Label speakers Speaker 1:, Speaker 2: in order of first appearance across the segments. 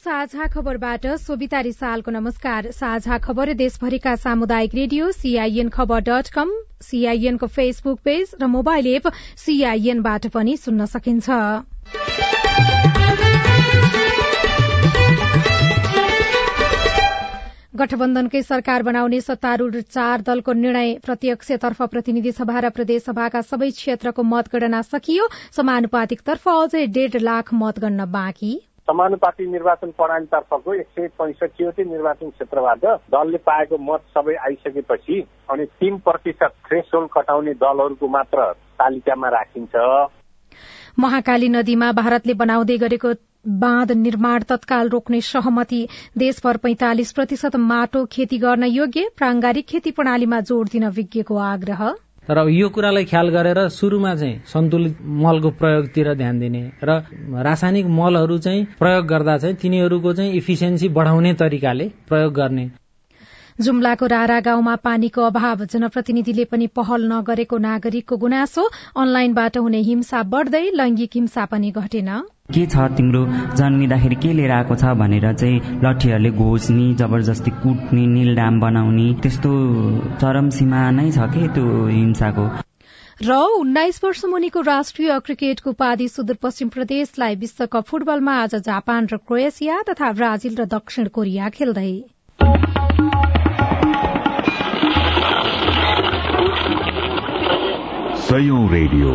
Speaker 1: साझा खबरबाट सोभिता रिसालको नमस्कार। साझा खबर देशभरिका सामुदायिक रेडियो सीआईएन खबर डट कम सीआईएनको फेसबुक पेज र मोबाइल एप सीआईएनबाट पनि सुन्न सकिन्छ। गठबन्धनकै सरकार बनाउने सत्तारूढ़ चार दलको निर्णय प्रत्यक्षतर्फ प्रतिनिधि सभा र प्रदेशसभाका सबै क्षेत्रको मतगणना सकियो। समानुपातिकतर्फ अझै डेढ लाख मतगणना बाँकी।
Speaker 2: समानुपातिक निर्वाचन प्रणालीतर्फको एक सय पैँसठीवटै निर्वाचन क्षेत्रबाट दलले पाएको मत सबै आइसकेपछि अनि तीन प्रतिशत थ्रेसोल्ड कटाउने दलहरूको मात्र तालिकामा राखिन्छ।
Speaker 1: महाकाली नदीमा भारतले बनाउँदै गरेको बाँध निर्माण तत्काल रोक्ने सहमति देशभर पैंतालिस प्रतिशत माटो खेती गर्न योग्य प्रांगारिक खेती प्रणालीमा जोड़ दिन विज्ञको आग्रह।
Speaker 3: र यो कुरालाई ख्याल गरेर सुरुमा चाहिँ सन्तुलित मलको प्रयोगतिर ध्यान दिने र रासायनिक मलहरू चाहिँ प्रयोग गर्दा चाहिँ तिनीहरूको चाहिँ इफिसियन्सी बढाउने तरिकाले प्रयोग गर्ने।
Speaker 1: जुम्लाको रारा गाउँमा पानीको अभाव जनप्रतिनिधिले पनि पहल नगरेको नागरिकको गुनासो अनलाइनबाट हुने हिंसा बढ़दै लैंगिक हिंसा पनि घटेन।
Speaker 4: के छ तिम्रो जन्मिँदाखेरि के लिएर आएको छ भनेर चाहिँ लट्ठीहरूले घोच्ने जबरजस्ती कुट्ने निलडाम बनाउने त्यस्तो चरम सीमा नै छ कि त्यो हिंसाको?
Speaker 1: र उन्नाइस वर्ष मुनिको राष्ट्रिय क्रिकेटको उपाधि सुदूरपश्चिम प्रदेशलाई विश्वकप फुटबलमा आज जापान र क्रोएसिया तथा ब्राजिल र दक्षिण कोरिया खेल्दै।
Speaker 5: सयौं रेडियो।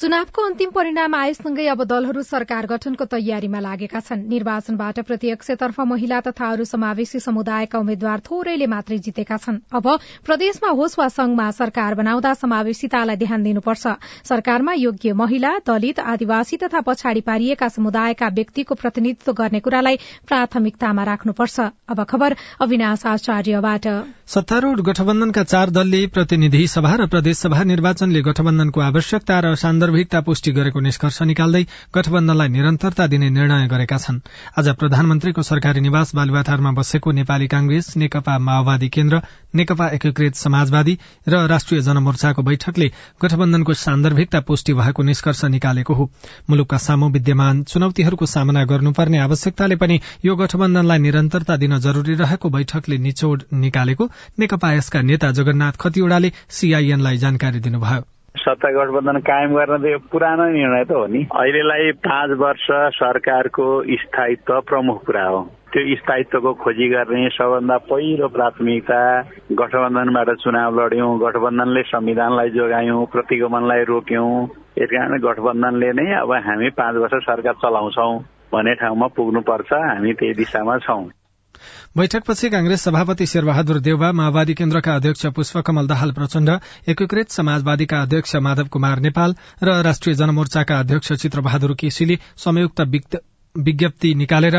Speaker 1: चुनावको अन्तिम परिणाम आएसँगै अब दलहरू सरकार गठनको तयारीमा लागेका छन्। निर्वाचनबाट प्रत्यक्षतर्फ महिला तथा अरू समावेशी समुदायका उम्मेद्वार थोरैले मात्रै जितेका छन्। अब प्रदेशमा होस् वा संघमा सरकार बनाउँदा समावेशितालाई ध्यान दिनुपर्छ। सरकारमा योग्य महिला दलित आदिवासी तथा पछाडि पारिएका समुदायका व्यक्तिको प्रतिनिधित्व गर्ने कुरालाई प्राथमिकतामा राख्नुपर्छ। अब खबर अविनाश आचार्यबाट।
Speaker 6: सत्तारूढ़ गठबन्धनका चार दलले प्रतिनिधि सभा र प्रदेशसभा निर्वाचनले गठबन्धनको आवश्यकता र सान्दर्भिकता पुष्टि गरेको निष्कर्ष निकाल्दै गठबन्धनलाई निरन्तरता दिने निर्णय गरेका छन्। आज प्रधानमन्त्रीको सरकारी निवास बालुवाटारमा बसेको नेपाली कांग्रेस नेकपा माओवादी केन्द्र नेकपा एकीकृत समाजवादी र राष्ट्रिय जनमोर्चाको बैठकले गठबन्धनको सान्दर्भिकता पुष्टि भएको निष्कर्ष निकालेको हो। मुलुकका सामु विद्यमान चुनौतीहरूको सामना गर्नुपर्ने आवश्यकताले पनि यो गठबन्धनलाई निरन्तरता दिन जरूरी रहेको बैठकले निचोड़ निकालेको नेकपा यसका नेता जगन्नाथ खतिवड़ाले सीआईएनलाई जानकारी दिनुभयो।
Speaker 7: सत्ता गठबन्धन कायम गर्न त यो पुरानो निर्णय त हो नि। अहिलेलाई पाँच वर्ष सरकारको स्थायित्व प्रमुख कुरा हो। त्यो स्थायित्वको खोजी गर्ने सबभन्दा पहिलो प्राथमिकता गठबन्धनबाट चुनाव लड्यौं गठबन्धनले संविधानलाई जोगायौं प्रतिगमनलाई रोक्यौं। यस कारण गठबन्धनले नै अब हामी पाँच वर्ष सरकार चलाउँछौ भन्ने ठाउँमा पुग्नुपर्छ हामी त्यही दिशामा छौं।
Speaker 6: बैठकपछि कांग्रेस सभापति शेरबहादुर देउबा माओवादी केन्द्रका अध्यक्ष पुष्पकमल दाहाल प्रचण्ड एकीकृत समाजवादीका अध्यक्ष माधव कुमार नेपाल र राष्ट्रिय जनमोर्चाका अध्यक्ष चित्रबहादुर केसीले संयुक्त विज्ञप्ति निकालेर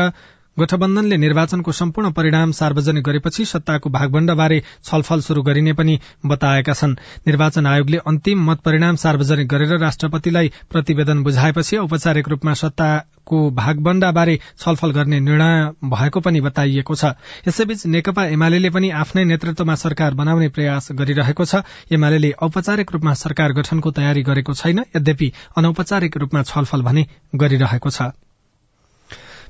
Speaker 6: गठबन्धनले निर्वाचनको सम्पूर्ण परिणाम सार्वजनिक गरेपछि सत्ताको भागवण्डाबारे छलफल शुरू गरिने पनि बताएका छन्। निर्वाचन आयोगले अन्तिम मत परिणाम सार्वजनिक गरेर राष्ट्रपतिलाई प्रतिवेदन बुझाएपछि औपचारिक रूपमा सत्ताको भागवण्डाबारे छलफल गर्ने निर्णय भएको पनि बताइएको छ। यसैबीच नेकपा एमाले पनि आफ्नै नेतृत्वमा सरकार बनाउने प्रयास गरिरहेको छ। एमाले औपचारिक रूपमा सरकार गठनको तयारी गरेको छैन। यद्यपि अनौपचारिक रूपमा छलफल भने गरिरहेको छ।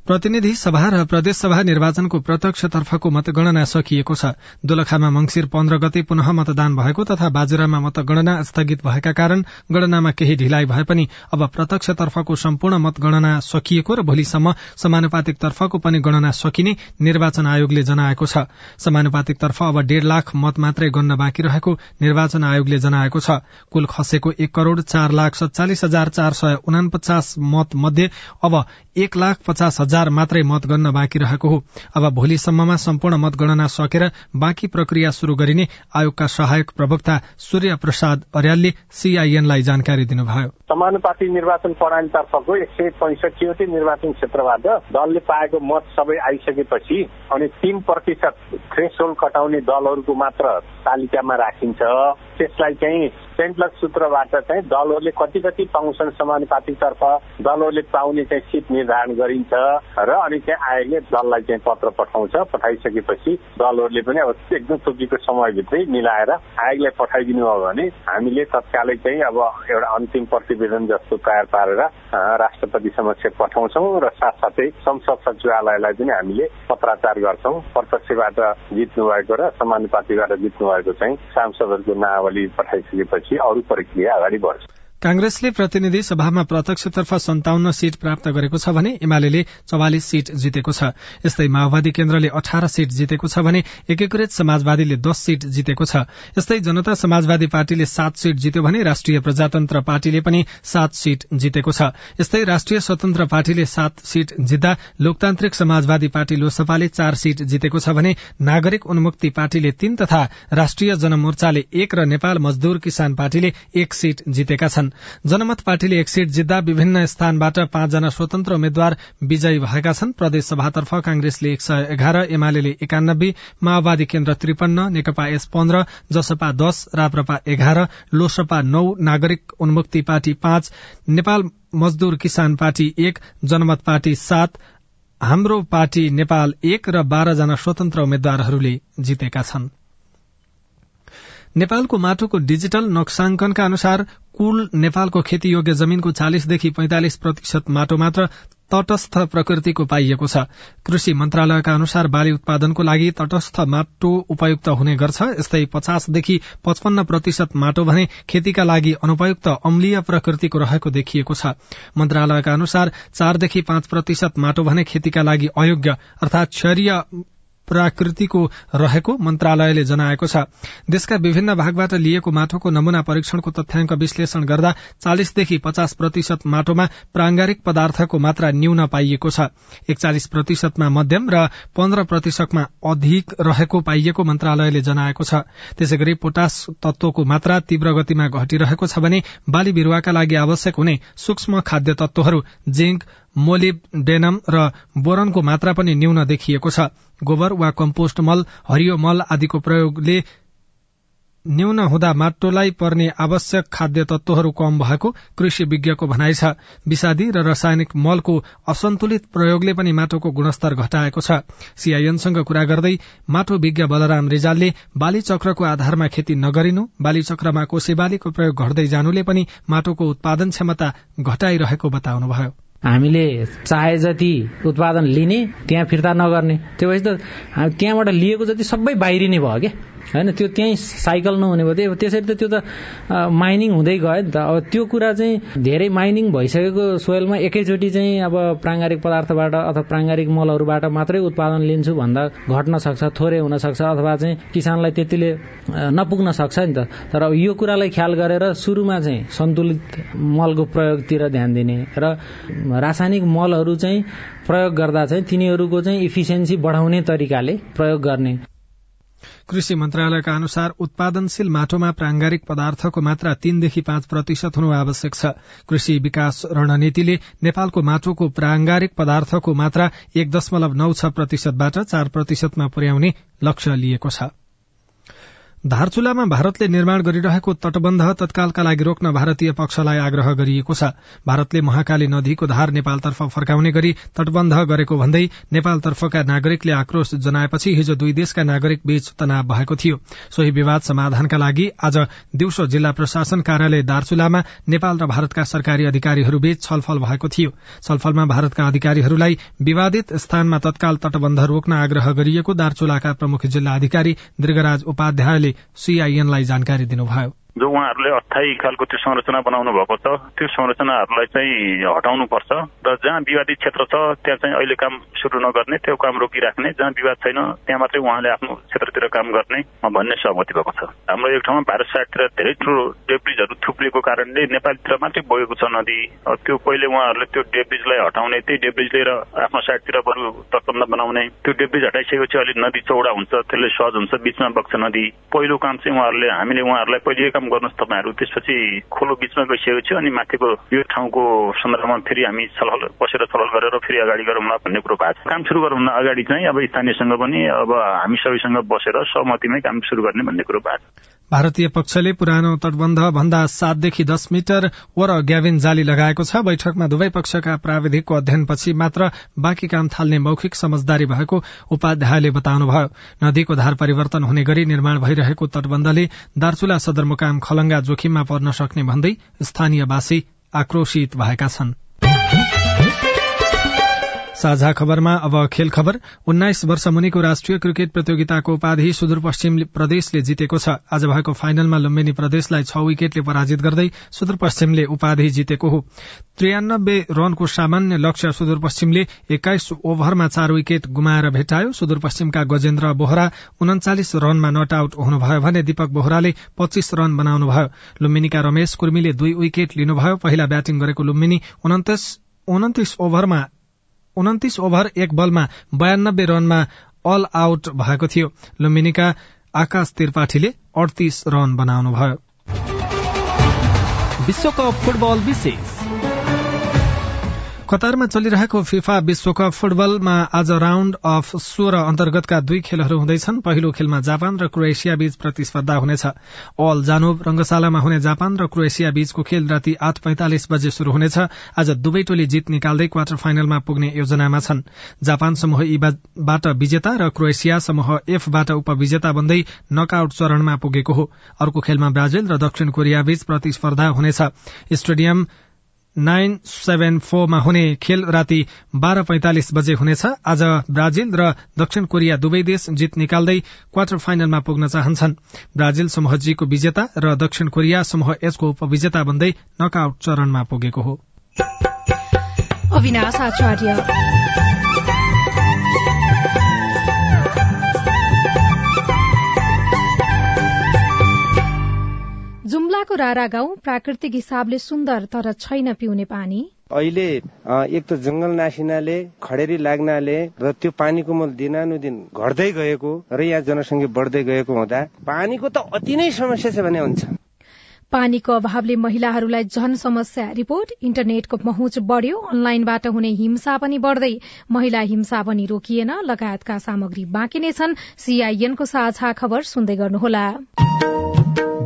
Speaker 6: प्रतिनिधि सभा र प्रदेशसभा निर्वाचनको प्रत्यक्षतर्फको मतगणना सकिएको छ। दोलखामा मंगिर पन्ध्र गते पुनः मतदान भएको तथा बाजुरामा मतगणना स्थगित भएका कारण गणनामा केही ढिलाइ भए पनि अब प्रत्यक्षतर्फको सम्पूर्ण मतगणना सकिएको र भोलिसम्म समानुपातिक तर्फको पनि गणना सकिने निर्वाचन आयोगले जनाएको छ। समानुपातिक तर्फ अब डेढ़ लाख मत मात्रै गन्न बाँकी रहेको निर्वाचन आयोगले जनाएको छ। कुल खसेको एक करोड़ चार लाख सत्तालिस हजार चार सय उनापचास मत मध्ये अब एक लाख पचास हजार मात्रै मतगणना बाँकी रहेको हो। अब भोलिसम्ममा सम्पूर्ण मतगणना सकेर बाँकी प्रक्रिया शुरू गरिने आयोगका सहायक प्रवक्ता सूर्य प्रसाद अर्यालले सीआईएनलाई जानकारी दिनुभयो।
Speaker 2: समानुपातिक निर्वाचन प्रणालीतर्फको एक सय पैंसठीवटै निर्वाचन क्षेत्रबाट दलले पाएको मत सबै आइसकेपछि अनि तीन प्रतिशत थ्रेस कटाउने दलहरूको मात्र तालिकामा राखिन्छ। त्यसलाई चाहिँ सेन्ट्लक सूत्रबाट चाहिँ दलहरूले कति कति पाउँछन् समानुपातिकतर्फ दलहरूले पाउने चाहिँ सिट निर्धारण गरिन्छ र अनि चाहिँ आयोगले दललाई चाहिँ पत्र पठाउँछ। पठाइसकेपछि दलहरूले पनि अब एकदम तोकिएको समयभित्रै मिलाएर आयोगलाई पठाइदिनु हो भने हामीले तत्कालै चाहिँ अब एउटा अन्तिम प्रतिवेदन जस्तो तयार पारेर राष्ट्रपति समक्ष पठाउँछौँ र साथसाथै संसद सचिवालयलाई पनि हामीले पत्राचार गर्छौँ। प्रत्यक्षबाट जित्नु भएको र समानुपातिबाट जित्नु भएको चाहिँ सांसदहरूको नावली पठाइसकेपछि अरू प्रक्रिया अगाडि बढ्छ।
Speaker 6: कांग्रेसले प्रतिनिधि सभामा प्रत्यक्षतर्फ सन्ताउन्न सीट प्राप्त गरेको छ भने एमाले चौवालिस सीट जितेको छ। यस्तै माओवादी केन्द्रले अठार सीट जितेको छ भने एकीकृत समाजवादीले दस सीट जितेको छ। यस्तै जनता समाजवादी पार्टीले सात सीट जित्यो भने राष्ट्रिय प्रजातन्त्र पार्टीले पनि सात सीट जितेको छ। यस्तै राष्ट्रिय स्वतन्त्र पार्टीले सात सीट जित्दा लोकतान्त्रिक समाजवादी पार्टी लोसपाले चार सीट जितेको छ भने नागरिक उन्मुक्ति पार्टीले तीन तथा राष्ट्रिय जनमोर्चाले एक र नेपाल मजदूर किसान पार्टीले एक सीट जितेका छन्। जनमत पार्टीले एक सीट जित्दा विभिन्न स्थानबाट पाँचजना स्वतन्त्र उम्मेद्वार विजयी भएका छन्। प्रदेश सभातर्फ कांग्रेसले एक सय एघार एमाले एकानब्बे माओवादी केन्द्र त्रिपन्न नेकपा एस पन्ध्र जसपा दश राप्रपा एघार लोसपा नौ नागरिक उन्मुक्ति पार्टी पाँच नेपाल मजदूर किसान पार्टी एक जनमत पार्टी सात हाम्रो पार्टी नेपाल एक र बाह्रजना स्वतन्त्र उम्मेद्वारहरूले जितेका छनृ। नेपालको माटोको डिजिटल नक्साङ्कनका अनुसार कुल नेपालको खेतीयोग्य जमीनको चालिसदेखि पैंतालिस प्रतिशत माटो मात्र तटस्थ प्रकृतिको पाइएको छ। कृषि मन्त्रालयका अनुसार बाली उत्पादनको लागि तटस्थ माटो उपयुक्त हुने गर्छ। यस्तै पचासदेखि पचपन्न प्रतिशत माटो भने खेतीका लागि अनुपयुक्त अम्लीय प्रकृतिको रहेको देखिएको छ। मन्त्रालयका अनुसार चारदेखि पाँच प्रतिशत माटो भने खेतीका लागि अयोग्य अर्थात क्षरीय प्राकृतिको रहेको मन्त्रालयले जनाएको छ। देशका विभिन्न भागबाट लिएको माटोको नमूना परीक्षणको तथ्याङ्क विश्लेषण गर्दा चालिसदेखि पचास प्रतिशत माटोमा प्रांगारिक पदार्थको मात्रा न्यून पाइएको छ। एकचालिस प्रतिशतमा मध्यम र पन्ध्र प्रतिशतमा अधिक रहेको पाइएको मन्त्रालयले जनाएको छ। त्यसै गरी पोटास तत्वको मात्रा तीव्र गतिमा घटिरहेको छ भने बाली बिरूवाका लागि आवश्यक हुने सूक्ष्म खाद्य तत्वहरू जिंक मोलिब्डेनम र बोरनको मात्रा पनि न्यून देखिएको छ। गोबर वा कम्पोस्ट मल हरियो मल आदिको प्रयोगले न्यून हुँदा माटोलाई पर्ने आवश्यक खाद्य तत्वहरू कम भएको कृषि विज्ञको भनाइ छ। विषादी र रासायनिक मलको असन्तुलित प्रयोगले पनि माटोको गुणस्तर घटाएको छ। सीआईएनसँग कुरा गर्दै माटो विज्ञ बलराम रिजालले बाली चक्रको आधारमा खेती नगरिनु बाली चक्रमा कोसे बालीको प्रयोग घट्दै जानुले पनि माटोको उत्पादन क्षमता घटाइरहेको बताउनुभयो।
Speaker 3: हामीले चाहे जति उत्पादन लिने त्यहाँ फिर्ता नगर्ने। त्यो भएपछि त त्यहाँबाट लिएको जति सबै बाहिरिने भयो क्या होइन त्यो त्यहीँ साइकल नहुने भयो। त्यो त्यसरी त त्यो त माइनिङ हुँदै गयो नि त। अब त्यो कुरा चाहिँ धेरै माइनिङ भइसकेको सोइलमा एकैचोटि चाहिँ अब प्राङ्गारिक पदार्थबाट अथवा प्राङ्गारिक मलहरूबाट मात्रै उत्पादन लिन्छु भन्दा घट्न सक्छ थोरै हुन सक्छ अथवा चाहिँ किसानलाई त्यतिले नपुग्न सक्छ नि त। तर यो कुरालाई ख्याल गरेर सुरुमा चाहिँ सन्तुलित मलको प्रयोगतिर ध्यान दिने र रासायनिक मलहरू चाहिँ प्रयोग गर्दा चाहिँ तिनीहरूको चाहिँ इफिसियन्सी बढाउने तरिकाले प्रयोग गर्ने।
Speaker 6: कृषि मन्त्रालयका अनुसार उत्पादनशील माटोमा प्रांगारिक पदार्थको मात्रा तीनदेखि पाँच प्रतिशत हुनु आवश्यक छ। कृषि विकास रणनीतिले नेपालको माटोको प्रांगारिक पदार्थको मात्रा एक दशमलव नौ छ प्रतिशतबाट चार प्रतिशतमा पुर्याउने लक्ष्य लिएको छ। धारचुलामा भारतले निर्माण गरिरहेको तटबन्ध तत्कालका लागि रोक्न भारतीय पक्षलाई आग्रह गरिएको छ। भारतले महाकाली नदीको धार नेपालतर्फ फर्काउने गरी तटबन्ध गरेको भन्दै नेपालतर्फका नागरिकले आक्रोश जनाएपछि हिजो दुई देशका नागरिक बीच तनाव भएको थियो। सोही विवाद समाधानका लागि आज दिउँसो जिल्ला प्रशासन कार्यालय दार्चुलामा नेपाल र भारतका सरकारी अधिकारीहरूबीच छलफल भएको थियो। छलफलमा भारतका अधिकारीहरूलाई विवादित स्थानमा तत्काल तटबन्ध रोक्न आग्रह गरिएको दार्चुलाका प्रमुख जिल्ला अधिकारी दीर्घराज उपाध्यायले सीआईएनलाई जानकारी दिनुभयो।
Speaker 7: जो उहाँहरूले अस्थायी खालको त्यो संरचना बनाउनु भएको छ त्यो संरचनाहरूलाई चाहिँ हटाउनु पर्छ र जहाँ विवादित क्षेत्र छ त्यहाँ चाहिँ अहिले काम सुरु नगर्ने त्यो काम रोकिराख्ने जहाँ विवाद छैन त्यहाँ मात्रै उहाँले आफ्नो क्षेत्रतिर काम गर्ने भन्ने सहमति भएको छ। हाम्रो एक ठाउँमा भारत साइडतिर धेरै ठुलो डेब्रिजहरू थुप्रिएको कारणले नेपालतिर मात्रै बगेको छ नदी। त्यो पहिले उहाँहरूले त्यो डेब्रिजलाई हटाउने त्यही डेब्रिज लिएर आफ्नो साइडतिर बरु तटबन्ध बनाउने त्यो डेब्रिज हटाइसकेपछि अलिक नदी चौडा हुन्छ त्यसले सहज हुन्छ बिचमा बग्छ नदी। पहिलो काम चाहिँ उहाँहरूले हामीले उहाँहरूलाई पहिले काम गर्नुहोस् तपाईँहरू। त्यसपछि खोलो बिचमा गइसकेको थियो अनि माथिको यो ठाउँको सन्दर्भमा फेरि हामी छलफल बसेर छलफल गरेर फेरि अगाडि गरौँला भन्ने कुरो भएको छ। काम सुरु गरौँला अगाडि चाहिँ अब स्थानीयसँग पनि अब हामी सबैसँग बसेर सहमतिमै काम सुरु गर्ने भन्ने कुरो भएको छ।
Speaker 6: भारतीय पक्षले पुरानो तटबन्ध भन्दा सातदेखि दस मिटर वर ग्याविन जाली लगाएको छ। बैठकमा दुवै पक्षका प्राविधिकको अध्ययनपछि मात्र बाँकी काम थाल्ने मौखिक समझदारी भएको उपाध्यायले बताउनुभयो। नदीको धार परिवर्तन हुने गरी निर्माण भइरहेको तटबन्धले दार्चुला सदरमुकाम खलंगा जोखिममा पर्न सक्ने भन्दै स्थानीयवासी आक्रोशित भएका छनृ। साझा खबरमा अब खेल खबर। उन्नाइस वर्ष मुनिको राष्ट्रिय क्रिकेट प्रतियोगिताको उपाधि सुदूरपश्चिम प्रदेशले जितेको छ। आज भएको फाइनलमा लुम्बिनी प्रदेशलाई छ विकेटले पराजित गर्दै सुदूरपश्चिमले उपाधि जितेको हो। त्रियानब्बे रनको सामान्य लक्ष्य सुदूरपश्चिमले एक्काइस ओभरमा चार विकेट गुमाएर भेटायो सुदूरपश्चिमका गजेन्द्र बोहरा उन्चालिस रनमा नट आउट हुनुभयो भने दीपक बोहराले पच्चीस रन बनाउनुभयो। लुम्बिनीका रमेश कुर्मीले दुई विकेट लिनुभयो। पहिला ब्याटिङ गरेको लुम्बिनी उन्तिस ओभरमा उन्तिस ओभर एक बलमा बयानब्बे रनमा अल आउट भएको थियो। लुम्बिनीका आकाश त्रिपाठीले अडतिस रन बनाउनुभयो। विश्वकप फुटबल विशेष। कतारमा चलिरहेको फिफा विश्वकप फुटबलमा आज राउण्ड अफ सोह्र अन्तर्गतका दुई खेलहरू हुँदैछन्। पहिलो खेलमा जापान र क्रोएसिया बीच प्रतिस्पर्धा हुनेछ। अल जानोब रंगशालामा हुने जापान र क्रोएसिया बीचको खेल राति आठ पैंतालिस बजे शुरू हुनेछ। आज दुवै टोली जित निकाल्दै क्वार्टर फाइनलमा पुग्ने योजनामा छन्। जापान समूह ईबाट विजेता र क्रोएसिया समूह एफबाट उपविजेता बन्दै नकआउट चरणमा पुगेको हो। अर्को खेलमा ब्राजिल र दक्षिण कोरिया बीच प्रतिस्पर्धा हुनेछ। स्टेडियम नाइन सेभेन फोरमा हुने खेल राति बाह्र पैंतालिस बजे हुनेछ। आज ब्राजिल र दक्षिण कोरिया दुवै देश जित निकाल्दै क्वार्टर फाइनलमा पुग्न चाहन्छन्। ब्राजिल समूह जीको विजेता र दक्षिण कोरिया समूह एचको उपविजेता बन्दै नकआउट चरणमा पुगेको हो।
Speaker 1: जुम्लाको रारा गाउँ प्राकृतिक हिसाबले सुन्दर तर छैन पिउने पानी।
Speaker 8: अहिले एक त जंगल नासिनाले खडेरी लाग्नाले र त्यो पानीको मूल दिनानुदिन घट्दै गएको र यहाँ जनसङ्ख्या बढ्दै गएको हुँदा पानीको त अति नै समस्या छ भने हुन्छ।
Speaker 1: पानीको अभावले महिलाहरूलाई झन समस्या। रिपोर्ट इन्टरनेटको पहुँच बढ़्यो। अनलाइनबाट हुने हिंसा पनि बढ़दै महिला हिंसा पनि रोकिएन। लगायतका सामग्री बाँकी नै छन्। सीआईएनको साझा खबर सुन्दै गर्नुहोला।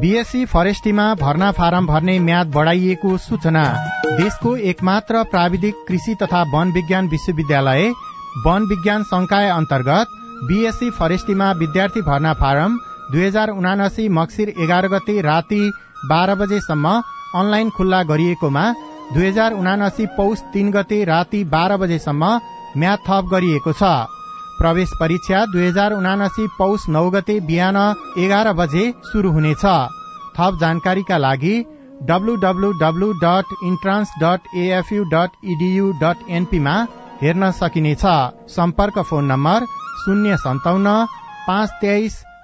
Speaker 9: बीएससी फरेस्टीमा भर्ना फारम भर्ने म्याद बढ़ाइएको सूचना। देशको एकमात्र प्राविधिक कृषि तथा वन विज्ञान विश्वविद्यालय वन विज्ञान संकाय अन्तर्गत बीएससी फरेस्टीमा विद्यार्थी भर्ना फारम दुई हजार उनासी मक्सिर एघार गते राति बाह्र बजेसम्म अनलाइन खुल्ला गरिएकोमा दुई हजार उनासी पौष तीन गते राति बाह्र बजेसम्म म्याद थप गरिएको छ। प्रवेश परीक्षा दुई हजार उनासी पौष नौ गते बिहान एघार बजे शुरू हुनेछ। थप जानकारीका लागि W W W dot entrance dot A F U dot E D U dot एनपीमा हेर्न सकिनेछ। सम्पर्क फोन नम्बर शून्य सन्ताउन्न पाँच तेइस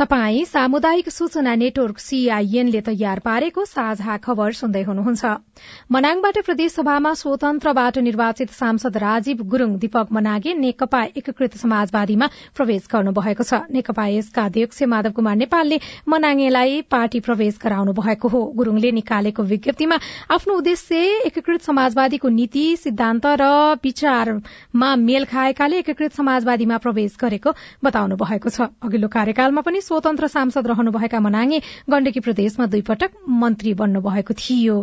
Speaker 1: तपाई सामुदायिक सूचना नेटवर्क सीआईएनले तयार पारेको साझा खबर सुन्दै हुनुहुन्छ। मनाङबाट प्रदेशसभामा स्वतन्त्रबाट निर्वाचित सांसद राजीव गुरूङ दीपक मनागे नेकपा एकीकृत समाजवादीमा प्रवेश गर्नु भएको छ। नेकपा यसका अध्यक्ष माधव कुमार नेपालले मनाङेलाई पार्टी प्रवेश गराउनु भएको हो। गुरूङले निकालेको विज्ञप्तिमा आफ्नो उद्देश्य एकीकृत समाजवादीको नीति सिद्धान्त र विचारमा मेल खाएकाले एकीकृत समाजवादीमा प्रवेश गरेको बताउनु भएको छ। अघिल्लो कार्यकालमा पनि स्वतन्त्र सांसद रहनुभएका मनाङे गण्डकी प्रदेशमा दुई पटक मन्त्री बन्नुभएको थियो।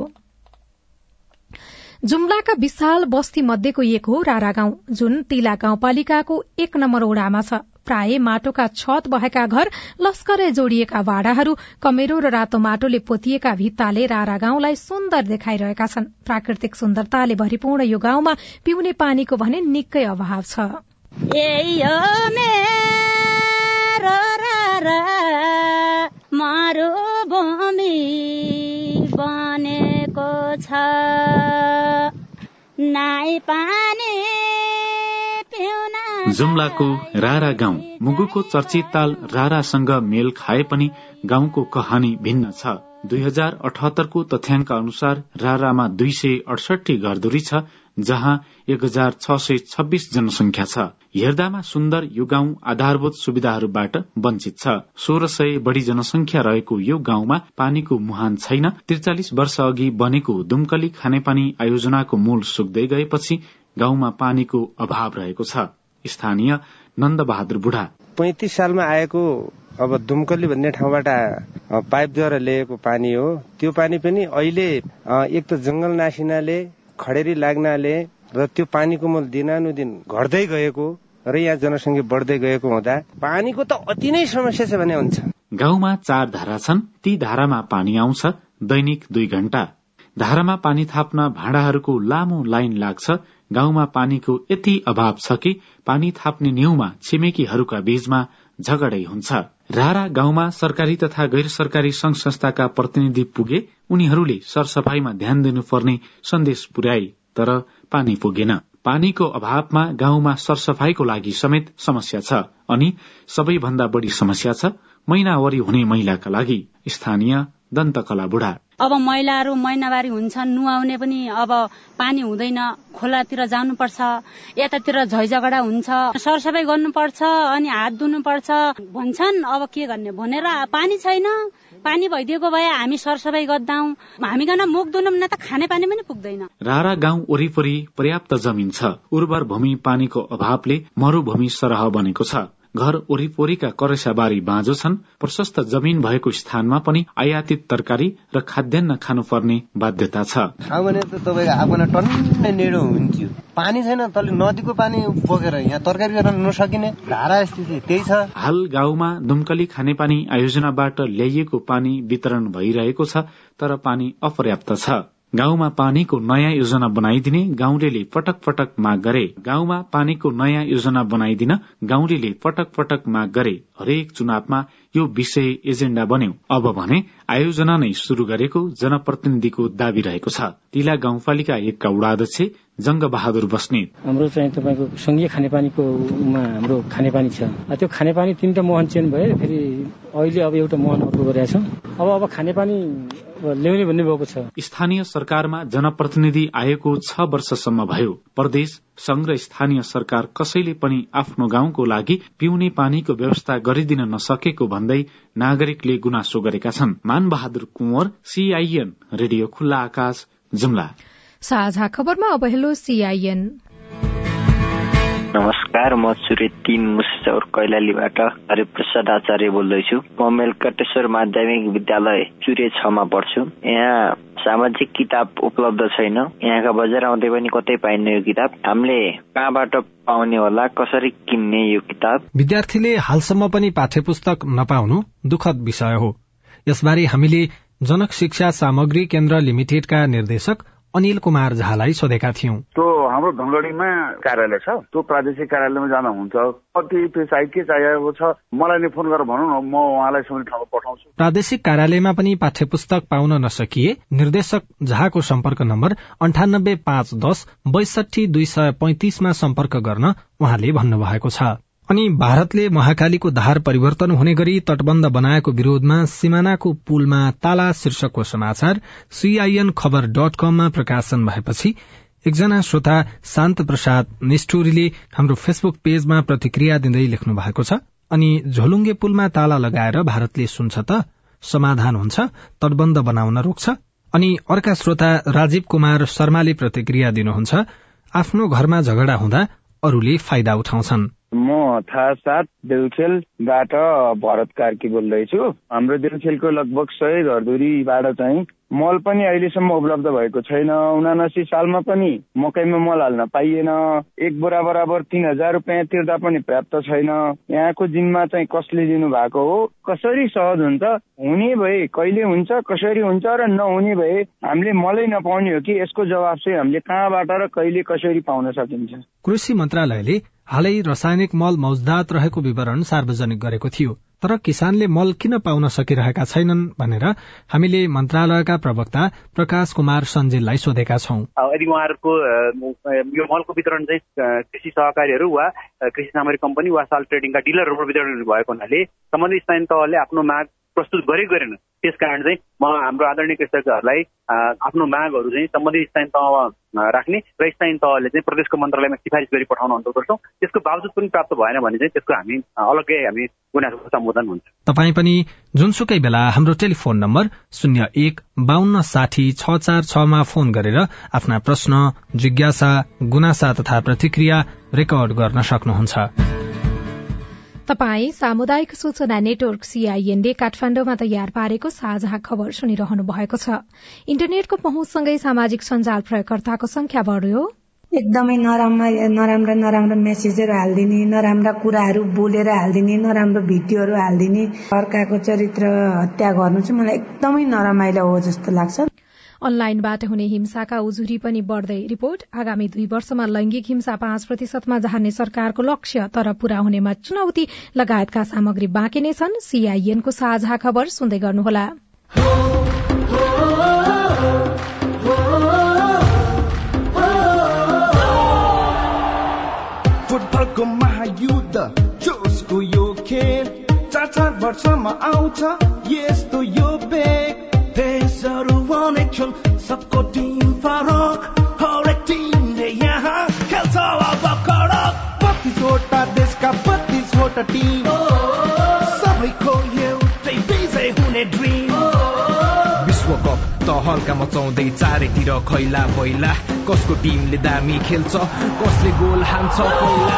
Speaker 1: जुम्लाका विशाल बस्ती मध्येको एक हो रारा गाउँ जुन तिला गाउँपालिकाको एक नम्बर ओडामा छ। प्राय माटोका छत भएका घर लस्करै जोडिएका भाडाहरू कमेरो र रातो माटोले पोतिएका भित्ताले रारा गाउँलाई सुन्दर देखाइरहेका छन्। प्राकृतिक सुन्दरताले भरिपूर्ण यो गाउँमा पिउने पानीको भने निकै अभाव छ।
Speaker 10: बनेको छ। नाइ पानी
Speaker 11: जुम्लाको रारा गाउँ मुगुको चर्चित ताल रारासँग मेल खाए पनि गाउँको कहानी भिन्न छ। दुई हजार अठहत्तरको तथ्याङ्क अनुसार रारामा दुई सय अडसठी घरधुरी छ जहाँ एक हजार छ सय छब्बीस जनसंख्या छ। हेर्दामा सुन्दर यो गाउँ आधारभूत सुविधाहरूबाट वञ्चित छ। सोह्र सय बढ़ी जनसंख्या रहेको यो गाउँमा पानीको मुहान छैन। त्रिचालिस वर्ष अघि बनेको दुमकली खानेपानी आयोजनाको मूल सुक्दै गएपछि गाउँमा पानीको अभाव रहेको छ। स्थानीय नन्द बहादुर बुढा।
Speaker 8: पैतिस सालमा आएको अब दुमकली भन्ने ठाउँबाट पाइपद्वारा ल्याएको पानी हो। त्यो पानी पनि अहिले एक त जंगल नासिनाले खडेरी लाग्नाले र त्यो पानीको मूल दिनानुदिन घट्दै गएको र यहाँ जनसङ्ख्या बढ्दै गएको हुँदा पानीको त अति नै समस्या छ भने हुन्छ।
Speaker 11: गाउँमा चार धारा छन् ती धारामा पानी आउँछ दैनिक दुई घण्टा धारामा पानी थाप्न भाँडाहरूको लामो लाइन लाग्छ गाउँमा पानीको यति अभाव छ कि पानी थाप्ने न्यूमा छिमेकीहरूका बीचमा झगडै हुन्छ। रारा गाउँमा सरकारी तथा गैर सरकारी संघ संस्थाका प्रतिनिधि पुगे उनीहरूले सरसफाईमा ध्यान दिनुपर्ने सन्देश पुर्याए तर पानी पुगेन। पानीको अभावमा गाउँमा सरसफाईको लागि समेत समस्या छ अनि सबैभन्दा बढ़ी समस्या छ महिनावरी हुने महिलाका लागि। स्थानीय दन्तकला बुढा।
Speaker 10: अब महिलाहरू महिनावारी हुन्छन् नुहाउने पनि अब पानी हुँदैन खोलातिर जानुपर्छ यतातिर झैझगडा हुन्छ। सरसफाइ गर्नुपर्छ अनि हात धुनुपर्छ। भन्छन् अब के गर्ने? भनेर पानी छैन। पानी भइदिएको भए हामी सरसफाइ गर्दा हामी कहाँ मुख धुनु न त खाने पानी पनि पुग्दैन।
Speaker 11: रारा गाउँ वरिपरि पर्याप्त जमिन छ। उर्वर भूमि पानीको अभावले मरूभूमि सरह बनेको छ। घर वरिपरिका करेसाबारी बाँझो छन् प्रशस्त जमिन भएको स्थानमा पनि आयातित तरकारी र खाद्यान्न खानुपर्ने बाध्यता छ।
Speaker 8: हुन्थ्यो। पानी छैन तल नदीको पानी बोकेर यहाँ तरकारी गर्न नसकिने धारा स्थिति त्यही छ।
Speaker 11: हाल गाउँमा दुमकली खानेपानी आयोजनाबाट ल्याइएको पानी वितरण भइरहेको छ तर पानी अपर्याप्त छ। गाउँमा पानीको नयाँ योजना बनाइदिने गाउँले पटक पटक माग गरे। गाउँमा पानीको नयाँ योजना बनाइदिन गाउँले पटक पटक माग गरे। हरेक चुनावमा यो विषय एजेण्डा बन्यो। अब भने आयोजना नै शुरू गरेको जनप्रतिनिधिको दावी रहेको छ। तिला गाउँपालिका एकका उडाध्यक्ष जंग बहादुर बस्नेत
Speaker 12: हाम्रो चाहिँ तपाईँको संघीय खानेपानीको हाम्रो खानेपानी छ। त्यो खानेपानी तिनवटा मोहन चेन्ज भयो फेरि अहिले अब एउटा मोहन अर्को गरेका छौँ। अब अब खानेपानी ल्याउने भन्ने भएको छ।
Speaker 11: स्थानीय सरकारमा जनप्रतिनिधि आएको छ वर्षसम्म भयो। प्रदेश संघ र स्थानीय सरकार कसैले पनि आफ्नो गाउँको लागि पिउने पानीको व्यवस्था गरिदिन नसकेको भन्दै नागरिकले गुनासो गरेका छन्। मान बहादुर कुंवर सीआईएन रेडियो खुल्ला आकाश जुम्ला।
Speaker 1: साझा खबरमा अब हेलो सीआईएन
Speaker 13: नमस्कार म सूर्य तीन मुसेचौर कैलालीबाट हरिप्रसाद आचार्य बोल्दैछु। म मेलकटेश्वर माध्यमिक विद्यालय सूर्य छमा पढ्छु। यहाँ सामाजिक किताब उपलब्ध छैन। यहाँका बजार आउँदै पनि कतै पाइन्न यो किताब। हामीले कहाँबाट पाउने होला कसरी किन्ने यो किताब?
Speaker 6: विद्यार्थीले हालसम्म पनि पाठ्य पुस्तक नपाउनु दुखद विषय हो। यसबारे हामीले जनक शिक्षा सामग्री केन्द्र लिमिटेडका निर्देशक अनिल कुमार झालाई सोधेका थियौं।
Speaker 14: त्यो हाम्रो धनगढीमा कार्यालय छ। त्यो प्रादेशिक कार्यालयमा जाँदा हुन्छ कति चाहिँ के चाहिएको छ? मलाई नै फोन गरेर भनौँ न। म उहाँलाई समय ठाउँमा पठाउँछु।
Speaker 6: प्रादेशिक कार्यालयमा पनि पाठ्य पुस्तक पाउन नसकिए निर्देशक झाको सम्पर्क नम्बर अन्ठानब्बे पाँच दस बैसठी दुई सय पैंतिसमा सम्पर्क गर्न उहाँले भन्नुभएको छ। अनि भारतले महाकालीको धार परिवर्तन हुने गरी तटबन्ध बनाएको विरोधमा सिमानाको पुलमा ताला शीर्षकको समाचार सीआईएन खबर डट कममा प्रकाशन भएपछि एकजना श्रोता शान्त प्रसाद निष्ठुरीले हाम्रो फेसबुक पेजमा प्रतिक्रिया दिँदै लेख्नु भएको छ। अनि झोलुङ्गे पुलमा ताला लगाएर भारतले सुन्छ त समाधान हुन्छ तटबन्ध बनाउन रोक्छ। अनि अर्का श्रोता राजीव कुमार शर्माले प्रतिक्रिया दिनुहुन्छ आफ्नो घरमा झगडा हुँदा अरूले फाइदा उठाउँछन्।
Speaker 15: म थाहा देउखेलबाट भरत कार्की बोल्दैछु। हाम्रो देउखेलको लगभग सय घरधुरीबाट चाहिँ मल पनि अहिलेसम्म उपलब्ध भएको छैन। उनासी सालमा पनि मकैमा मल हाल्न पाइएन। एक बोरा बराबर तिन हजार रुपियाँ तिर्दा पनि पर्याप्त छैन। यहाँको जिम्मा चाहिँ कसले दिनु भएको हो? कसरी सहज हुन्छ? हुने भए कहिले हुन्छ कसरी हुन्छ र नहुने भए हामीले मलै नपाउने हो कि? यसको जवाब चाहिँ हामीले कहाँबाट र कहिले कसरी पाउन सकिन्छ?
Speaker 6: कृषि मन्त्रालयले हालै रासायनिक मल मौजदात रहेको विवरण सार्वजनिक गरेको थियो तर किसानले मल किन पाउन सकिरहेका छैनन् भनेर हामीले मन्त्रालयका प्रवक्ता प्रकाश कुमार सञ्जेललाई सोधेका छौं।
Speaker 16: यदि उहाँहरूको यो मलको वितरण चाहिँ कृषि सहकारीहरू वा कृषि सामग्री कम्पनी वा साल ट्रेडिङका डिलरहरूबाट वितरण भएको हुनाले सम्बन्धित स्थानीय तहले आफ्नो माग प्रस्तुत गरेको गरेन त्यस कारण चाहिँ म हाम्रो आदरणीय कृषकहरूलाई आफ्नो मागहरू चाहिँ सम्बन्धित स्थानीय तहमा राख्ने र स्थानीय तहले चाहिँ प्रदेशको मन्त्रालयमा सिफारिस गरी पठाउन अनुरोध गर्छौँ। त्यसको बावजुद पनि प्राप्त भएन भने चाहिँ त्यसको हामी अलग्गै हामी गुनासोको सम्बोधन हुन्छ।
Speaker 6: तपाईँ पनि जुनसुकै बेला हाम्रो टेलिफोन नम्बर शून्य एक बान्न साठी छ चार छमा फोन गरेर आफ्ना प्रश्न जिज्ञासा गुनासा तथा प्रतिक्रिया रेकर्ड गर्न सक्नुहुन्छ।
Speaker 1: तपाई सामुदायिक सूचना नेटवर्क सीआईएनले काठमाण्डुमा तयार पारेको साझा खबर सुनिरहनु भएको छ। इन्टरनेटको पहुँचसँगै सामाजिक सञ्जाल प्रयोगकर्ताको संख्या बढ्यो।
Speaker 17: एकदमै नराम्रा नराम्रा नराम्रो मेसेजहरू हालिदिने नराम्रा कुराहरू बोलेर हालिदिने नराम्रो भिडियोहरू हालिदिने। अर्काको चरित्र हत्या गर्नु चाहिँ मलाई एकदमै नरमाइलो हो जस्तो लाग्छ।
Speaker 1: अनलाइनबाट हुने हिंसाका उजुरी पनि बढ़दै रिपोर्ट। आगामी दुई वर्षमा लैंगिक हिंसा पाँच प्रतिशतमा झार्ने सरकारको लक्ष्य तर पूरा हुनेमा चुनौती। लगायतका सामग्री बाँकी नै छन्। सीआईएनको साझा खबर सुन्दै गर्नुहोला। फुटबलको चार चार वर्षमा आउँछ यस्तो यो बेग। देशहरू अनेक छन् सबको टिम फरक हरेक टिमले यहाँ खेल्छ अब कडक बत्तिसवटा देशका बत्तिसवटा टिम सबैको एउटै विजय हुने ड्रिम विश्वकप त हल्का मचाउँदै चारैतिर खैला पहिला कसको टिमले दामी खेल्छ कसले गोल हान्छ पहिला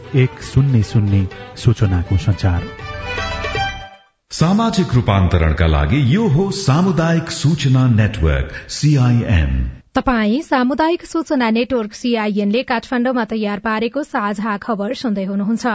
Speaker 18: एक शून्य शून्य सूचनाको संचार
Speaker 5: सामाजिक रूपान्तरणका लागि यो हो सामुदायिक सूचना नेटवर्क सीआईएन
Speaker 1: तपाई सामुदायिक सूचना नेटवर्क सीआईएनले काठमाण्डुमा तयार पारेको साझा खबर सुन्दै हुनुहुन्छ।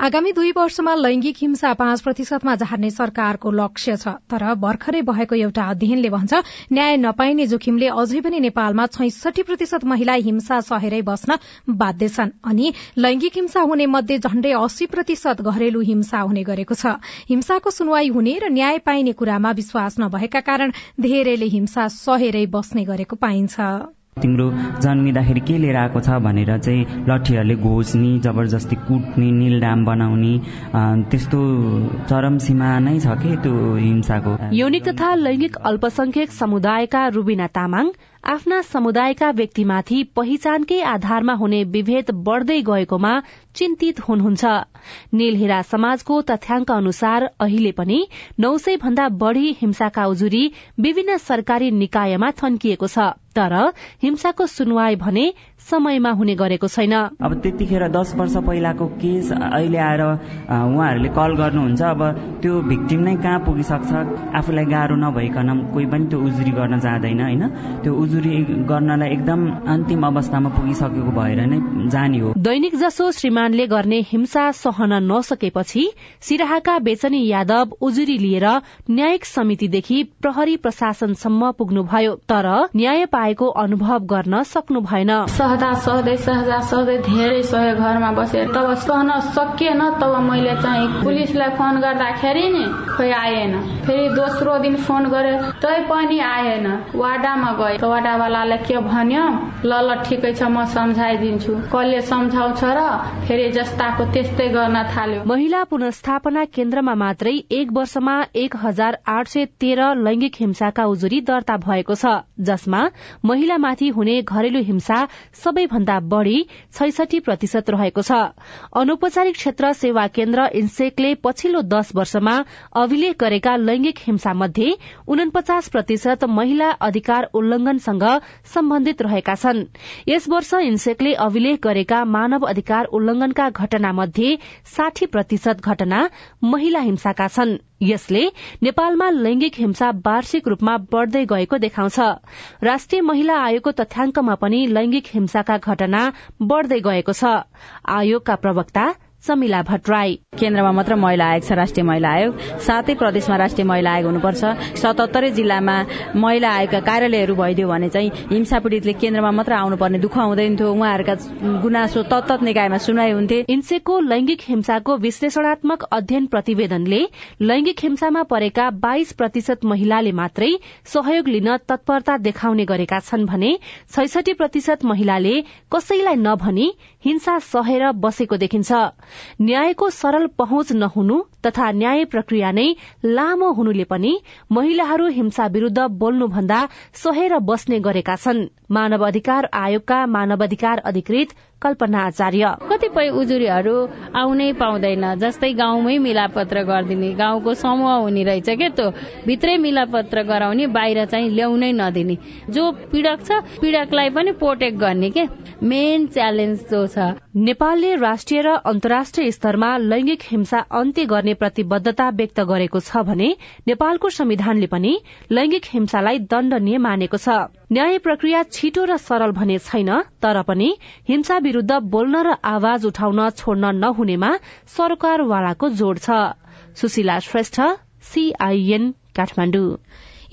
Speaker 1: आगामी दुई वर्षमा लैंगिक हिंसा पाँच प्रतिशतमा झार्ने सरकारको लक्ष्य छ तर भर्खरै भएको एउटा अध्ययनले भन्छ न्याय नपाइने जोखिमले अझै पनि नेपालमा छैसठी प्रतिशत महिला हिंसा सहेरै बस्न बाध्य छन् अनि लैंगिक हिंसा हुने मध्ये झण्डै अस्सी प्रतिशत घरेलु हिंसा हुने गरेको छ। हिंसाको सुनवाई हुने र न्याय पाइने कुरामा विश्वास नभएका कारण धेरैले हिंसा सहेरै बस्ने गरेको पाइन्छ।
Speaker 4: तिम्रो जन्मिँदाखेरि के लिएर आएको छ भनेर चाहिँ लट्ठीहरूले घोच्ने जबरजस्ती कुट्ने निलडाम बनाउने त्यस्तो चरम सीमा नै छ कि त्यो हिंसाको?
Speaker 19: यौनिक तथा लैंगिक अल्पसंख्यक समुदायका रुबिना तामाङ आफ्ना समुदायका व्यक्तिमाथि पहिचानकै आधारमा हुने विभेद बढ़दै गएकोमा चिन्तित हुनुहुन्छ। नीलहेरा समाजको तथ्याङ्क अनुसार अहिले पनि नौ सय भन्दा बढ़ी हिंसाका उजुरी विभिन्न सरकारी निकायमा थन्किएको छ। तर हिंसाको सुनवाई भने समयमा हुने गरेको छैन।
Speaker 4: अब त्यतिखेर दस वर्ष पहिलाको केस अहिले आएर उहाँहरूले कल गर्नुहुन्छ। अब त्यो भिक्टिम नै कहाँ पुगिसक्छ? आफूलाई गाह्रो नभइकन कोही पनि त्यो उजुरी गर्न जाँदैन होइन? त्यो उजुरी गर्नलाई एकदम अन्तिम अवस्थामा पुगिसकेको भएर नै जाने हो।
Speaker 19: दैनिक जसो श्रीमानले गर्ने हिंसा सहन नसकेपछि सिराहाका बेचनी यादव उजुरी लिएर न्यायिक समितिदेखि प्रहरी प्रशासनसम्म पुग्नुभयो। तर न्याय पाए आएको अनुभव गर्न सक्नु भएन।
Speaker 20: सहदा सहदै सहदा सहदै धेरै सय घरमा बसेर। तब सहन सकिएन तब मैले चाहिँ पुलिसलाई फोन गर्दाखेरि नि खोइ आएन। फेरि दोस्रो दिन फोन गरे तै पनि आएन। वाडामा गए। वाडावालाले के भन्यो? ल ल ठिकै छ म सम्झाइदिन्छु। कसले सम्झाउँछ र फेरि जस्ताको त्यस्तै गर्न थाल्यो।
Speaker 19: महिला पुनस्थापना केन्द्रमा मात्रै एक वर्षमा एक हजार आठ सय तेह्र लैंगिक हिंसाका उजुरी दर्ता भएको छ जसमा महिलामाथि हुने घरेलु हिंसा सबैभन्दा बढ़ी छैसठी प्रतिशत रहेको छ। अनौपचारिक क्षेत्र सेवा केन्द्र इन्सेकले पछिल्लो दश वर्षमा अभिलेख गरेका लैंगिक हिंसा मध्ये उनपचास प्रतिशत महिला अधिकार उल्लंघनसँग सम्बन्धित रहेका छन्। यस वर्ष इन्सेकले अभिलेख गरेका मानव अधिकार उल्लंघनका घटना मध्ये साठी प्रतिशत घटना महिला हिंसाका छन्। यसले नेपालमा लैंगिक हिंसा वार्षिक रूपमा बढ़दै गएको देखाउँछ। राष्ट्रिय महिला आयोगको तथ्याङ्कमा पनि लैंगिक हिंसाका घटना बढ़दै गएको छ। आयोगका प्रवक्ता समिला भट्टराई।
Speaker 21: केन्द्रमा मात्र महिला आयोग छ राष्ट्रिय महिला आयोग। सातै प्रदेशमा राष्ट्रिय महिला आयोग हुनुपर्छ। सतहत्तरै जिल्लामा महिला आयोगका कार्यालयहरू भइदियो भने चाहिँ हिंसा पीड़ितले केन्द्रमा मात्र आउनुपर्ने दुःख हुँदैन थियो। उहाँहरूका गुनासो तत्त निकायमा सुनाइ हुन्थे।
Speaker 19: इन्सेको लैंगिक हिंसाको विश्लेषणात्मक अध्ययन प्रतिवेदनले लैंगिक हिंसामा परेका बाइस प्रतिशत महिलाले मात्रै सहयोग लिन तत्परता देखाउने गरेका छन् भने छैसठी प्रतिशत महिलाले कसैलाई नभनी हिंसा सहेर बसेको देखिन्छ। न्यायको सरल पहुँच नहुनु तथा न्याय प्रक्रिया नै लामो हुनुले पनि महिलाहरू हिंसा विरूद्ध बोल्नुभन्दा सहेर बस्ने गरेका छन्। मानव अधिकार आयोगका मानव अधिकार अधिकृत कल्पना आचार्य।
Speaker 20: कतिपय उजुरीहरू आउनै पाउँदैन जस्तै गाउँमै मिलापत्र गरिदिने गाउँको समूह हुने रहेछ के त्यो? भित्रै मिलापत्र गराउने बाहिर चाहिँ ल्याउनै नदिने। जो पीड़क छ पीड़कलाई पनि प्रोटेक्ट गर्ने के? मेन च्यालेन्ज जो छ।
Speaker 19: नेपालले राष्ट्रिय र अन्तर्राष्ट्रिय स्तरमा लैंगिक हिंसा अन्त्य गर्ने प्रतिबद्धता व्यक्त गरेको छ भने नेपालको संविधानले पनि लैंगिक हिंसालाई दण्डनीय मानेको छ। न्याय प्रक्रिया छिटो र सरल भने छैन तर पनि हिंसा विरूद्ध बोल्न र आवाज उठाउन छोड्न नहुनेमा सरकारवालाको जोड़ छ।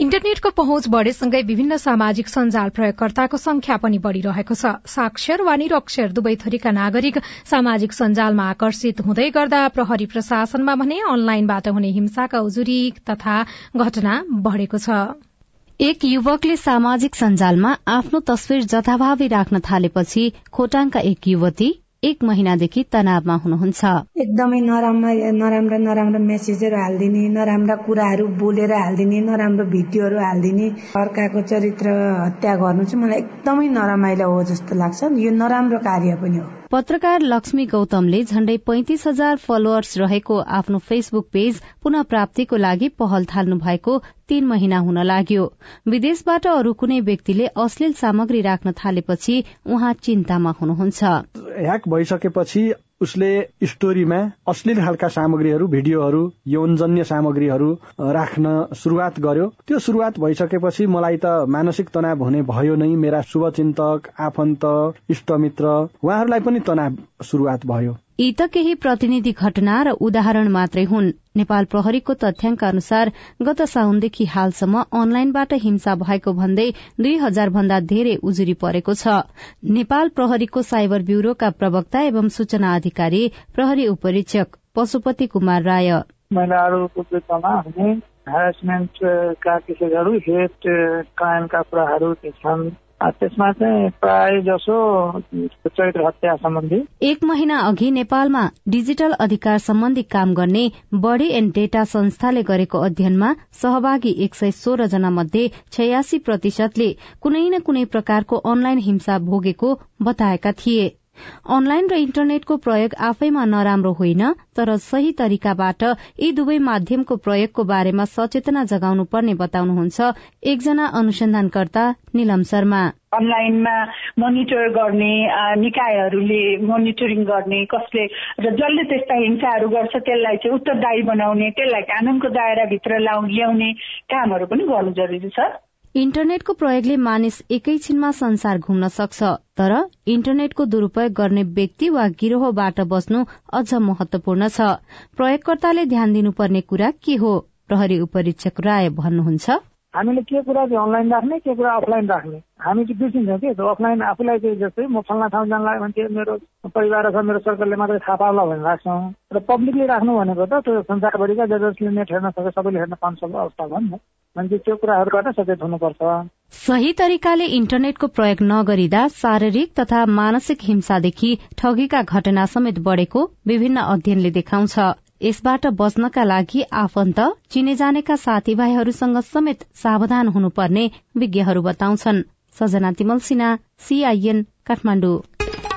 Speaker 1: इन्टरनेटको पहुँच बढ़ेसँगै विभिन्न सामाजिक सञ्जाल प्रयोगकर्ताको संख्या पनि बढ़िरहेको छ। साक्षर वा निरक्षर दुवै थरीका नागरिक सामाजिक सञ्जालमा आकर्षित हुँदै गर्दा प्रहरी प्रशासनमा भने अनलाइनबाट हुने हिंसाका उजुरी तथा घटना बढ़ेको छ।
Speaker 22: एक युवकले सामाजिक सञ्जालमा आफ्नो तस्विर जथाभावी राख्न थालेपछि खोटाङका एक युवती एक महिनादेखि तनावमा हुनुहुन्छ।
Speaker 17: एकदमै नराम्रा नराम्रा नराम्रा मेसेजहरू हालिदिने नराम्रा कुराहरू बोलेर हालिदिने नराम्रो भिडियोहरू हालिदिने अर्काको चरित्र हत्या गर्नु चाहिँ मलाई एकदमै नरमाइलो हो जस्तो लाग्छ। यो नराम्रो कार्य पनि हो।
Speaker 22: पत्रकार लक्ष्मी गौतमले झण्डै पैंतिस हजार फलोअर्स रहेको आफ्नो फेसबुक पेज पुनः प्राप्तिको लागि पहल थाल्नु भएको तीन महिना हुन लाग्यो। विदेशबाट अरू कुनै व्यक्तिले अश्लील सामग्री राख्न थालेपछि उहाँ चिन्तामा हुनुहुन्छ।
Speaker 23: ह्याक भइसकेपछि उसले स्टोरीमा अश्लील खालका सामग्रीहरू भिडियोहरू यौनजन्य सामग्रीहरू राख्न शुरूआत गर्यो। त्यो शुरूआत भइसकेपछि मलाई त मानसिक तनाव हुने भयो नै मेरा शुभचिन्तक आफन्त इष्टमित्र उहाँहरूलाई पनि तनाव शुरूआत भयो।
Speaker 22: यी त केही प्रतिनिधि घटना र उदाहरण मात्रै हुन्। नेपाल प्रहरीको तथ्याङ्क अनुसार गत साउनदेखि हालसम्म अनलाइनबाट हिंसा भएको भन्दै दुई हजार भन्दा धेरै उजुरी परेको छ। नेपाल प्रहरीको साइबर ब्यूरोका प्रवक्ता एवं सूचना अधिकारी प्रहरी उपरीक्षक पशुपति कुमार राय।
Speaker 24: महिलाहरूको ह्यारेसमेन्टका केसेसहरू क्राइमका कुराहरू छन् प्राय जसो सम्बन्धी।
Speaker 22: एक महिना अघि नेपालमा डिजिटल अधिकार सम्बन्धी काम गर्ने बडी एण्ड डेटा संस्थाले गरेको अध्ययनमा सहभागी एक सय सोह्र जना मध्ये छयासी प्रतिशतले कुनै न कुनै प्रकारको अनलाइन हिंसा भोगेको बताएका थिए। अनलाइन र इन्टरनेटको प्रयोग आफैमा नराम्रो होइन तर सही तरिकाबाट यी दुवै माध्यमको प्रयोगको बारेमा सचेतना जगाउनु पर्ने बताउनुहुन्छ एकजना अनुसन्धानकर्ता निलम शर्मा।
Speaker 25: अनलाइनमा मोनिटर गर्ने निकायहरूले मोनिटरिङ गर्ने कसले र जसले त्यस्ता हिंसाहरू गर्छ त्यसलाई चाहिँ उत्तरदायी बनाउने त्यसलाई कानूनको दायराभित्र ल्याउने कामहरू पनि गर्नु जरुरी छ।
Speaker 22: इन्टरनेटको प्रयोगले मानिस एकैछिनमा संसार घुम्न सक्छ तर इन्टरनेटको दुरूपयोग गर्ने व्यक्ति वा गिरोहबाट बस्नु अझ महत्वपूर्ण छ। प्रयोगकर्ताले ध्यान दिनुपर्ने कुरा के हो? प्रहरी उपरीक्षक राय भन्नुहुन्छ।
Speaker 24: हामीले के कुरा चाहिँ अनलाइन राख्ने के कुरा अफलाइन राख्ने? हामी चाहिँ बिर्सिन्छौँ कि? अफलाइन आफूलाई चाहिँ जस्तै म फल्ना ठाउँ जान लाग्यो भने मेरो परिवार छ मेरो सर्कलले मात्रै थाहा पाउला भनेर राख्छौँ। र पब्लिकले राख्नु भनेको त त्यो संसारभरिका ज जसले नेट हेर्न सक्छ सबैले हेर्न पाउन सक्ने अवस्था भयो नि त। मान्छे त्यो सचेत हुनुपर्छ।
Speaker 22: सही तरिकाले इन्टरनेटको प्रयोग नगरिँदा शारीरिक तथा मानसिक हिंसादेखि ठगीका घटना समेत बढ़ेको विभिन्न अध्ययनले देखाउँछ। यसबाट बच्नका लागि आफन्त चिने जानेका साथीभाइहरूसँग समेत सावधान हुनुपर्ने विज्ञहरू बताउँछन्। Sajana Timalsina CIN Kathmandu.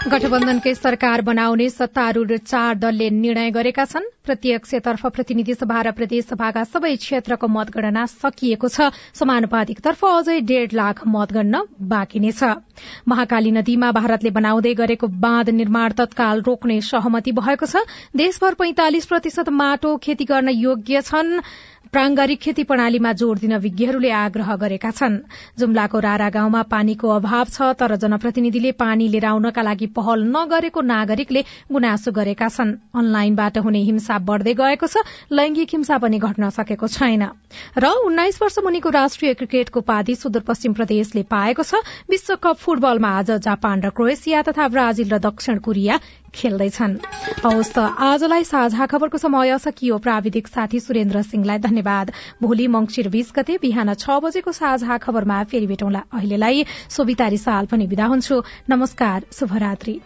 Speaker 1: गठबन्धनकै सरकार बनाउने सत्तारूढ़ चार दलले निर्णय गरेका छन्। प्रत्यक्षतर्फ प्रतिनिधि सभा र प्रदेश सभाका सबै क्षेत्रको मतगणना सकिएको छ। समानुपातिकतर्फ अझै डेढ़ लाख मतगणना बाँकी नै छ। महाकाली नदीमा भारतले बनाउँदै गरेको बाँध निर्माण तत्काल रोक्ने सहमति भएको छ। देशभर पैंतालिस प्रतिशत माटो खेती गर्न योग्य छन्। प्रांगारिक खेती प्रणालीमा जोड़ दिन विज्ञहरूले आग्रह गरेका छन्। जुम्लाको रारा गाउँमा पानीको अभाव छ तर जनप्रतिनिधिले पानी लिएर आउनका लागि पहल नगरेको नागरिकले गुनासो गरेका छन्। अनलाइनबाट हुने हिंसा बढ़दै गएको छ लैंगिक हिंसा पनि घट्न सकेको छैन। र उन्नाइस वर्ष मुनिको राष्ट्रिय क्रिकेटको उपाधि सुदूरपश्चिम प्रदेशले पाएको छ। विश्वकप फुटबलमा आज जापान र क्रोएसिया तथा ब्राजिल र दक्षिण कोरिया खेल्दैछन्। हवस् त आजलाई साझा खबरको समय सकियो प्राविधिक साथी सुरेन्द्र सिंहलाई धन्यवाद। भोलि मंगिर बीस गते बिहान छ बजेको साझा खबरमा फेरि भेटौँला अहिलेलाई। सोभितारी साल पनि विदा हुन्छु। नमस्कार शुभरात्री।